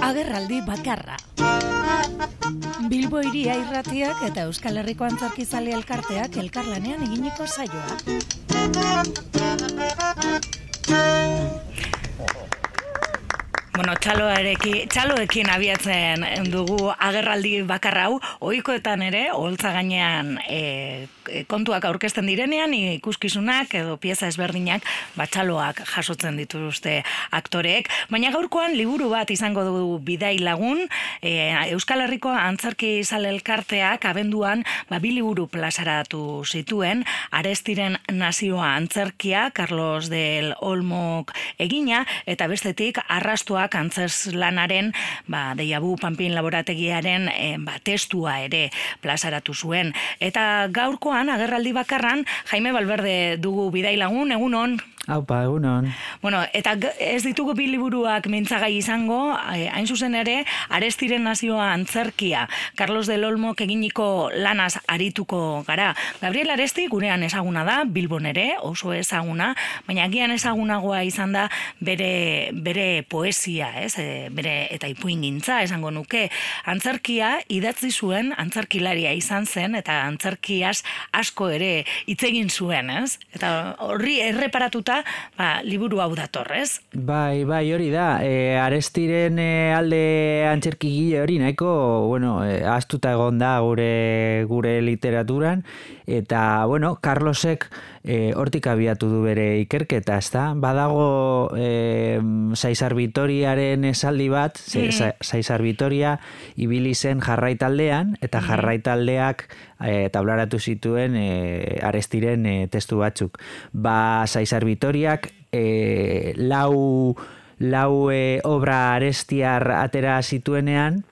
Agerraldi bakarra. Bilbo iria irratiak eta Euskal Herriko antzarkizale elkarteak elkarlanean eginiko saioa. Bueno, txaloekin, txaloekin abiatzen dugu agerraldi bakar hau, ohikoetan ere, holtza gainean e, kontuak aurkezten direnean, ikuskizunak edo pieza ezberdinak batxaloak jasotzen dituzte aktoreek, baina gaurkoan liburu bat izango dugu bidai lagun, e, Euskal Herriko antzarki izal elkarteak abenduan ba, bi liburu plazaratu zituen, arestiren nazioa antzerkia, Carlos del Olmok egina, eta bestetik arrastuak antzers lanaren ba, deiabu panpin laborategiaren e, ba, testua ere plazaratu zuen. Eta gaurkoan, agerraldi bakarran, Jaime Balberde dugu bidai lagun, egunon? Aupa, egunon. Bueno, eta ez ditugu biliburuak mintzagai izango, hain zuzen ere, arestiren nazioa antzerkia, Carlos del Olmo eginiko lanaz arituko gara. Gabriel Aresti gurean ezaguna da, Bilbon ere, oso ezaguna, baina agian ezagunagoa izan da bere, bere poesia, ez? E, bere eta ipuin gintza, esango nuke. Antzerkia idatzi zuen, antzerkilaria izan zen, eta antzerkiaz asko ere itzegin zuen, ez? Eta horri erreparatuta ba, liburu hau datorrez. Bai, bai, hori da. E, arestiren e, alde antxerki gile hori nahiko, bueno, e, astuta egon da gure, gure literaturan. Eta, bueno, Carlosek e, hortik abiatu du bere ikerketa, ezta? Badago e, Zaizar Vitoriaren esaldi bat, mm. Zaizar Vitoria ibili zen jarraitaldean, eta jarraitaldeak e, tablaratu zituen e, arestiren e, testu batzuk. Ba, Zaizar Vitoriak e, lau, lau e, obra arestiar atera zituenean,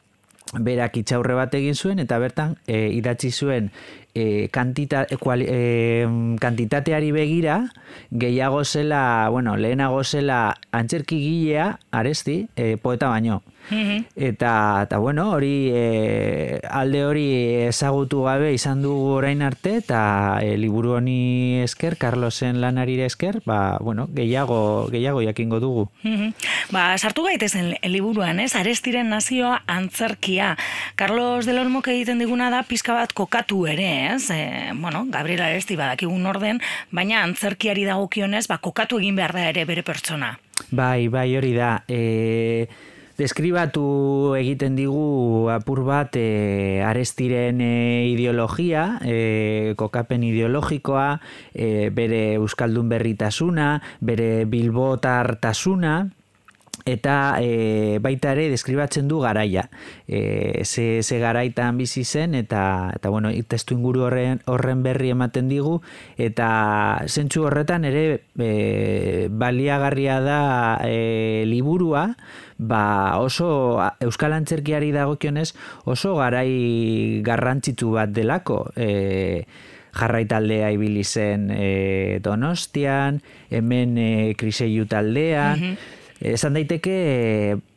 berak itxaurre bat egin zuen, eta bertan e, idatzi zuen e, kantita, e, e, kantitateari begira, gehiago zela, bueno, lehenago zela antxerki gilea, aresti, e, poeta baino. Mhm. Eta, eta bueno, hori e, alde hori ezagutu gabe izan dugu orain arte eta e, liburu honi esker, Carlosen lanarire esker, ba, bueno, gehiago, gehiago jakingo dugu. Mhm. Ba, sartu gaitezen liburuan, ez? Arestiren nazioa antzerkia. Carlos del Olmo egiten diguna da pizka bat kokatu ere, ez? E, bueno, Gabriel Aresti badakigun orden, baina antzerkiari dagokionez, ba, kokatu egin behar da ere bere pertsona. Bai, bai, hori da. E, deskribatu egiten digu apur bat e, arestiren e, ideologia, e, kokapen ideologikoa, e, bere Euskaldun berritasuna, bere bilbotartasuna, eta e, baita ere deskribatzen du garaia. E, ze, ze garaitan bizi zen eta eta bueno, testu inguru horren horren berri ematen digu eta zentsu horretan ere e, baliagarria da e, liburua, ba oso euskal antzerkiari dagokionez oso garai garrantzitu bat delako. E, jarraitaldea ibili zen e, Donostian, hemen e, Kriseiu taldean, mhm. Esan daiteke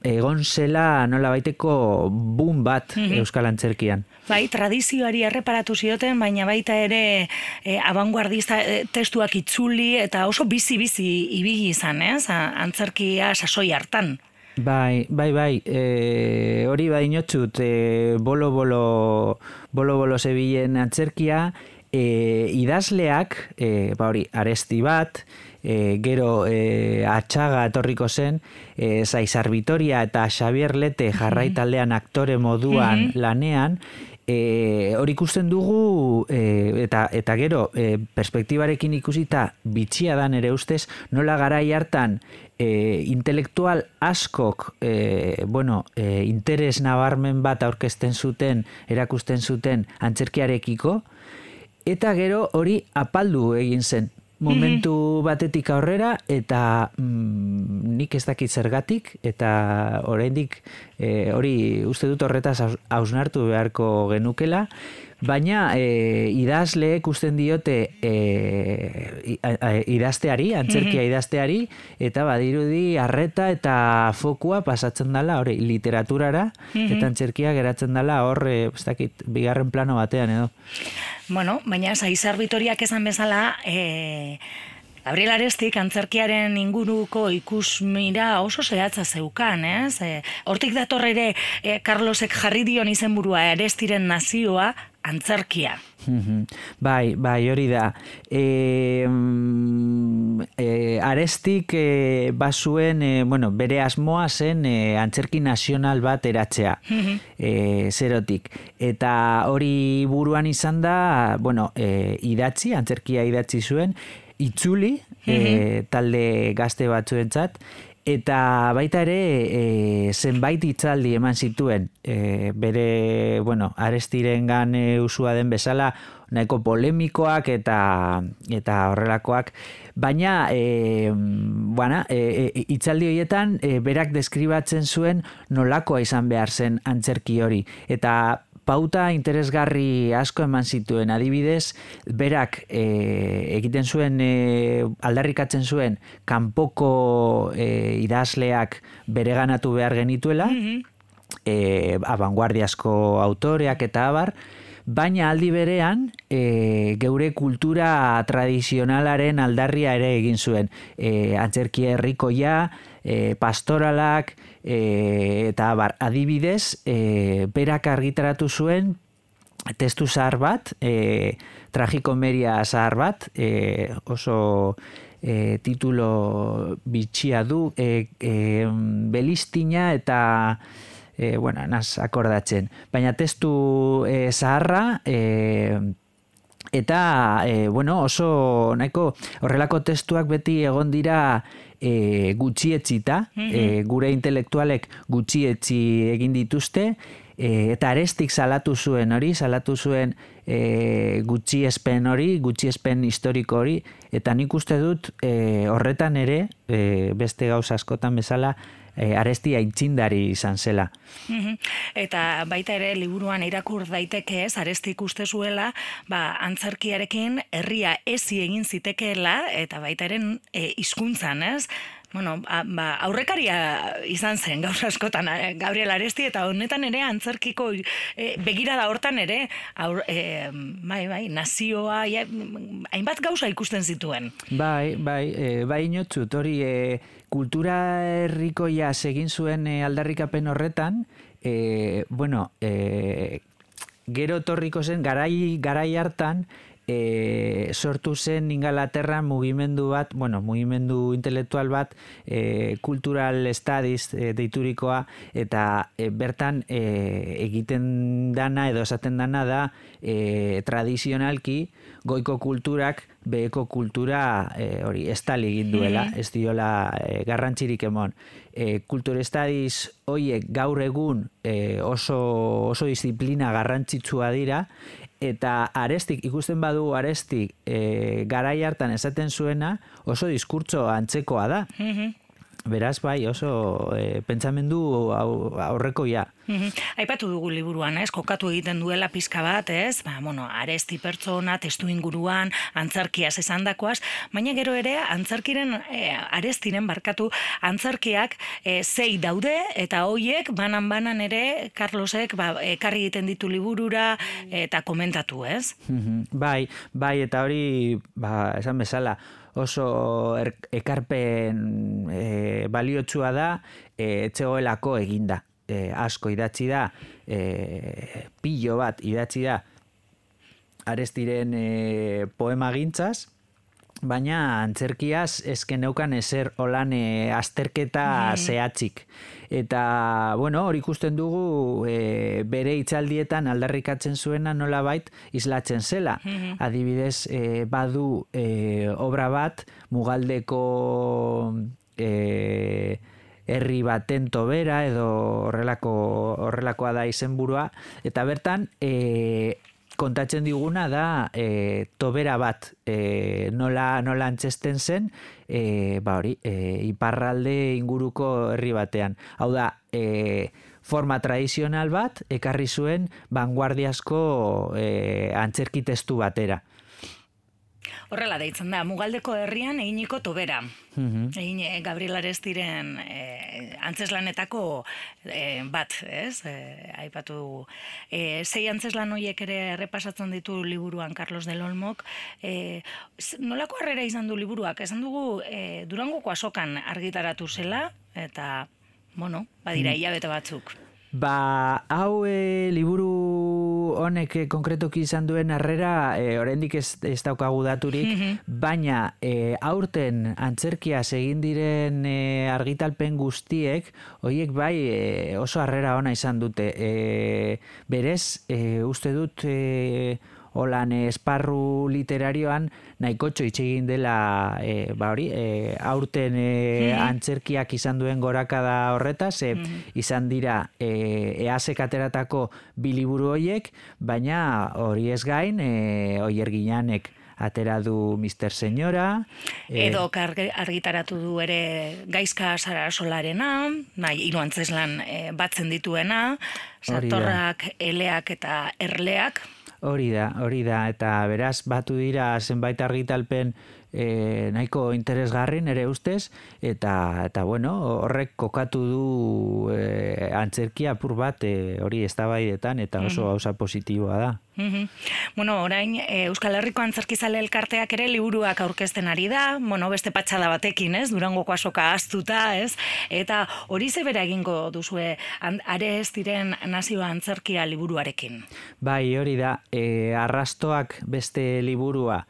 egon zela nola baiteko boom bat mm Euskal Antzerkian. Bai, tradizioari erreparatu zioten, baina baita ere e, abanguardista e, testuak itzuli eta oso bizi-bizi ibili izan, ez? Antzerkia sasoi hartan. Bai, bai, bai, e, hori bai inotxut, e, bolo, bolo, bolo, bolo zebilen antzerkia, e, idazleak, e, ba hori, aresti bat, e, gero e, atxaga etorriko zen, e, Zaizar Vitoria eta Xavier Lete jarraitaldean aktore moduan lanean, e, hori ikusten dugu e, eta, eta gero e, perspektibarekin ikusita bitxia da nere ustez nola garai hartan e, intelektual askok e, bueno, e, interes nabarmen bat aurkezten zuten erakusten zuten antzerkiarekiko eta gero hori apaldu egin zen momentu batetik aurrera eta mm, nik ez dakit zergatik eta oraindik e, hori uste dut horretaz hausnartu beharko genukela Baina e, idazle ikusten diote e, idazteari, antzerkia mhm. idazteari, eta badirudi arreta eta fokua pasatzen dela hori literaturara, mhm. eta antzerkia geratzen dela hor, e, bigarren plano batean edo. Bueno, baina zaizar bitoriak esan bezala, e, Gabriel Arestik antzerkiaren inguruko ikusmira oso zehatza zeukan, ez? E, hortik dator ere e, Carlosek jarri dion izenburua Arestiren nazioa antzerkia. bai, bai, hori da. E, e, arestik e, basuen, e, bueno, bere asmoa zen e, antzerki nazional bat eratzea. e, zerotik. Eta hori buruan izan da, bueno, e, idatzi, antzerkia idatzi zuen, itzuli, e, talde gazte batzuentzat, Eta baita ere e, zenbait itzaldi eman zituen e, bere, bueno, arestiren gan e, usua den bezala nahiko polemikoak eta eta horrelakoak. Baina e, bueno, e, e, itzaldi horietan e, berak deskribatzen zuen nolakoa izan behar zen antzerki hori. Eta pauta interesgarri asko eman zituen. Adibidez, berak e, egiten zuen e, aldarrikatzen zuen kanpoko e, idazleak bereganatu behar genituela, mm abanguardiasko autoreak eta abar, baina aldi berean e, geure kultura tradizionalaren aldarria ere egin zuen. E, antzerki herrikoia, e, pastoralak, e, eta bar, adibidez, e, berak argitaratu zuen testu zahar bat, e, tragikomeria zahar bat, e, oso e, titulo bitxia du, e, e, belistina eta e, bueno, naz akordatzen. Baina testu e, zaharra, e, eta e, bueno, oso nahiko horrelako testuak beti egon dira e, gutxietzita, e, gure intelektualek gutxietzi egin dituzte, e, eta arestik salatu zuen hori, salatu zuen e, gutxiespen hori, gutxiespen historiko hori, eta nik uste dut e, horretan ere, e, beste gauza askotan bezala, e, aresti aitzindari izan zela. Eta baita ere liburuan irakur daiteke ez, aresti ikuste zuela, ba, antzerkiarekin herria ezi egin zitekeela, eta baita ere e, izkuntzan, ez? Bueno, ba, aurrekaria izan zen gaur askotan eh, Gabriel Aresti eta honetan ere antzerkiko e, begira da hortan ere aur, e, bai, bai, nazioa hainbat gauza ikusten zituen. Bai, bai, e, bai inotzut, hori e, kultura herrikoia egin zuen e, aldarrikapen horretan, e, bueno, e, gero torriko zen, garai, garai hartan, e, sortu zen Ingalaterra mugimendu bat, bueno, mugimendu intelektual bat, e, cultural studies e, deiturikoa, eta e, bertan e, egiten dana edo esaten dana da e, tradizionalki goiko kulturak beheko kultura e, hori estali egin duela, mm. ez diola e, garrantzirik emon. E, kultur estadiz hoiek gaur egun e, oso, oso disiplina garrantzitsua dira, eta arestik ikusten badu arestik e, garai hartan esaten zuena oso diskurtso antzekoa da. Beraz, bai, oso e, pentsamendu aurreko ja. Mhm. Aipatu dugu liburuan, ez? Kokatu egiten duela pizka bat, ez? Ba, bueno, aresti pertsona, testu inguruan, antzarkiaz esan dakoaz, baina gero ere, antzarkiren, e, arestiren barkatu, antzarkiak e, zei daude, eta hoiek banan-banan ere, Carlosek, ba, ekarri egiten ditu liburura, eta komentatu, ez? Mhm. bai, bai, eta hori, ba, esan bezala, oso er, ekarpen e, baliotsua da e, etzegoelako eginda. E, asko idatzi da, e, pillo bat idatzi da arestiren e, poema gintzaz, baina antzerkiaz esken neukan ezer olan e, azterketa mm. zehatzik. Eta, bueno, hori ikusten dugu e, bere itzaldietan aldarrikatzen zuena nola bait islatzen zela. Adibidez, e, badu e, obra bat mugaldeko e, herri baten tobera edo horrelako horrelakoa da izenburua eta bertan e, kontatzen diguna da e, tobera bat e, nola, nola antzesten zen e, ba hori, e, iparralde inguruko herri batean. Hau da, e, forma tradizional bat ekarri zuen vanguardiasko e, antzerki testu batera. Horrela deitzen da, Mugaldeko herrian eginiko tobera. Mhm. Egin e, Gabriel Arestiren e, antzeslanetako e, bat, ez? E, aipatu. E, sei antzeslan horiek ere errepasatzen ditu liburuan Carlos del Olmok. E, nolako harrera izan du liburuak? Esan dugu e, Durangoko asokan argitaratu zela, eta, bueno, badira hilabete batzuk. Ba, hau e, liburu honek e, konkretoki izan duen harrera, e, oraindik ez, ez daukagu daturik, baina e, aurten antzerkia egin diren e, argitalpen guztiek, hoiek bai e, oso harrera ona izan dute. E, berez, e, uste dut... E, Holan eh, esparru literarioan nahikotxo itxe egin dela e, ba hori, e, aurten e, antzerkiak izan duen gorakada horretaz, e, izan dira e, easek ateratako biliburu hoiek, baina hori ez gain, e, oier ginanek atera du Mr. Senyora, Edo karge- argitaratu du ere gaizka zara solarena, nahi, hiru antzeslan e, batzen dituena, satorrak, eleak eta erleak, Hori da, hori da, eta beraz batu dira zenbait argitalpen e, nahiko interesgarri nere ustez, eta, eta bueno, horrek kokatu du e, antzerkia apur bat e, hori eztabaidetan eta oso gauza positiboa da. Mhm. Bueno, orain e, Euskal Herriko Antzerkizale elkarteak ere liburuak aurkezten ari da, bueno, beste patxada batekin, ez? Durangoko asoka astuta, ez? Eta hori zebera egingo duzue are ez diren nazio antzerkia liburuarekin. Bai, hori da, e, arrastoak beste liburua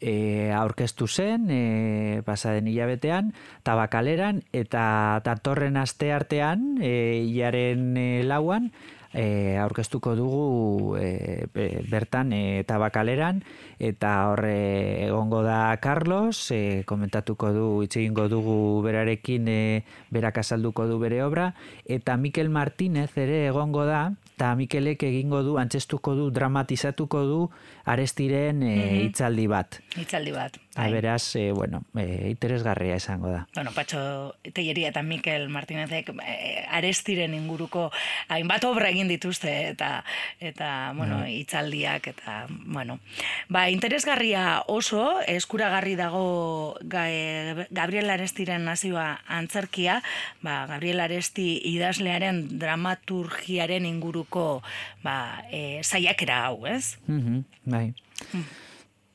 e, aurkeztu zen, e, pasaden hilabetean, tabakaleran, eta datorren aste artean, e, hilaren e, lauan, e, aurkeztuko dugu e, be- bertan e, tabakaleran, eta horre egongo da Carlos, e, komentatuko du, hitz egingo dugu berarekin, e, berak azalduko du bere obra, eta Mikel Martínez ere egongo da, eta Mikelek egingo du, antzestuko du, dramatizatuko du, arestiren e, hitzaldi bat. Hitzaldi bat. Bai. beraz, e, bueno, e, interesgarria izango da. Bueno, Patxo Telleria eta Mikel Martinezek eh, arestiren inguruko hainbat obra egin dituzte eta eta bueno, hitzaldiak eta bueno. Ba, interesgarria oso eskuragarri dago ga, eh, Gabriel Arestiren nazioa antzerkia, ba, Gabriel Aresti idazlearen dramaturgiaren inguruko ba, e, saiakera hau, ez? Mhm, bai.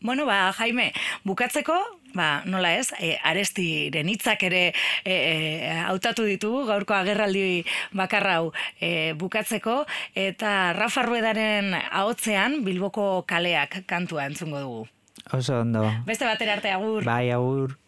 Bueno, ba, Jaime, bukatzeko, ba, nola ez, e, arestiren hitzak ere e, e, hautatu ditugu, gaurko agerraldi bakarra hau e, bukatzeko, eta Rafa Ruedaren ahotzean Bilboko kaleak kantua entzungo dugu. Oso ondo. Beste batera arte agur. Bai, agur.